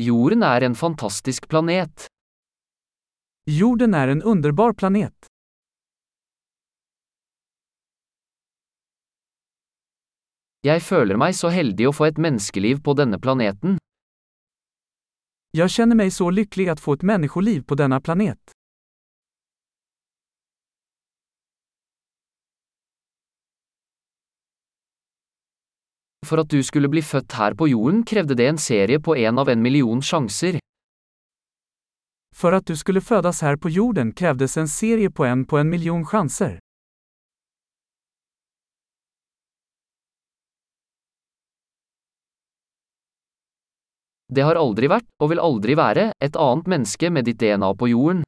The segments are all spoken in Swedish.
Jorden är en fantastisk planet. Jorden är en underbar planet. Jeg føler meg så heldig å få et menneskeliv på denne planeten. Jag känner mig så lycklig att få ett människoliv på denna planet. For at du skulle bli født her på jorden krevde det en serie på en av en million sjanser. För att du skulle födas här på jorden krävdes en serie på en på en miljon chanser. Det har aldri vært, og vil aldri være, et annet menneske med ditt DNA på jorden.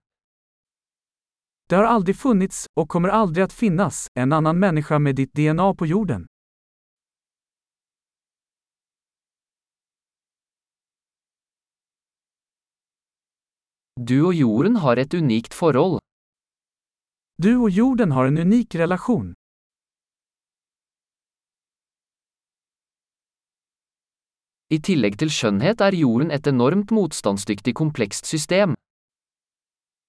Det har aldrig funnits, och kommer aldrig att finnas, en annan människa med ditt DNA på jorden. Du og jorden har et unikt forhold. Du och jorden har en unik relation. I tillegg til skjønnhet er jorden et enormt motstandsdyktig komplekst system.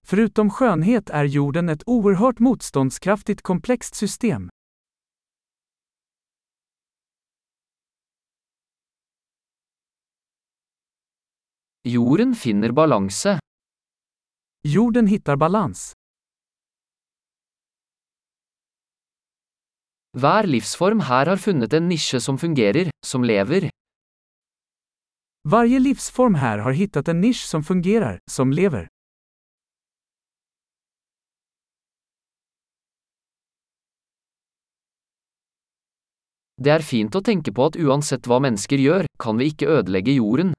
Förutom skönhet är jorden ett oerhört motståndskraftigt komplext system. Jorden finner balanse. Jorden hittar balans. Hver livsform her har funnet en nisje som fungerer, som lever. Varje livsform här har hittat en nisch som fungerar, som lever. Det er fint å tenke på at uansett hva mennesker gjør, kan vi ikke ødelegge jorden.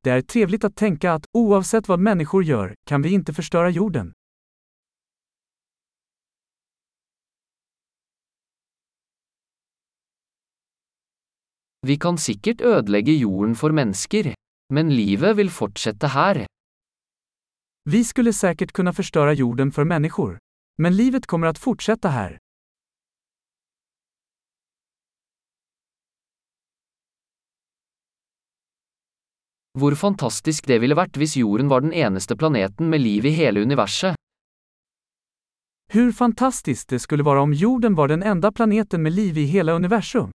Det är trevligt att tänka att, oavsett vad människor gör, kan vi inte förstöra jorden. Vi kan sikkert ødelegge jorden for mennesker. Men livet vil fortsette her. Vi skulle säkert kunna förstöra jorden för människor. Men livet kommer att fortsätta här. Hvor fantastisk det ville vært hvis jorden var den eneste planeten med liv i hele universet. Hur fantastiskt det skulle vara om jorden var den enda planeten med liv i hela universum.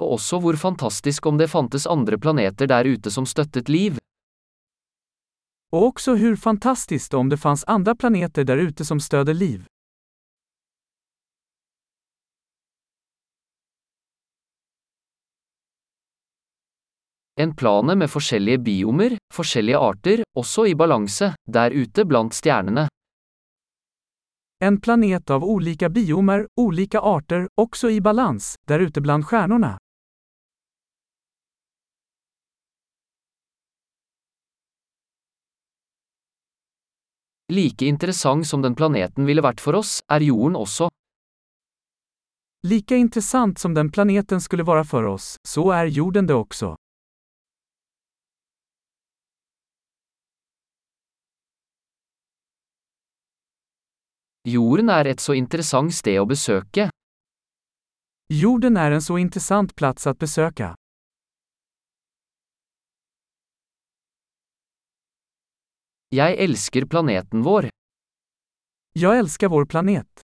Og også hvor fantastisk om det fantes andre planeter der ute som støttet liv. Och också hur fantastiskt om det fanns andra planeter där ute som stöder liv. En plane med forskjellige biomer, forskjellige arter, også i balanse, der ute blant stjernene. En planet av olika biomer, olika arter, också i balans, där ute bland stjärnorna. Like interessant som den planeten ville vært for oss, er jorden også. Lika intressant som den planeten skulle vara för oss, så är jorden det också. Jorden er et så interessant sted å besøke. Jorden är en så intressant plats att besöka. Jeg elsker planeten vår. Jag älskar vår planet.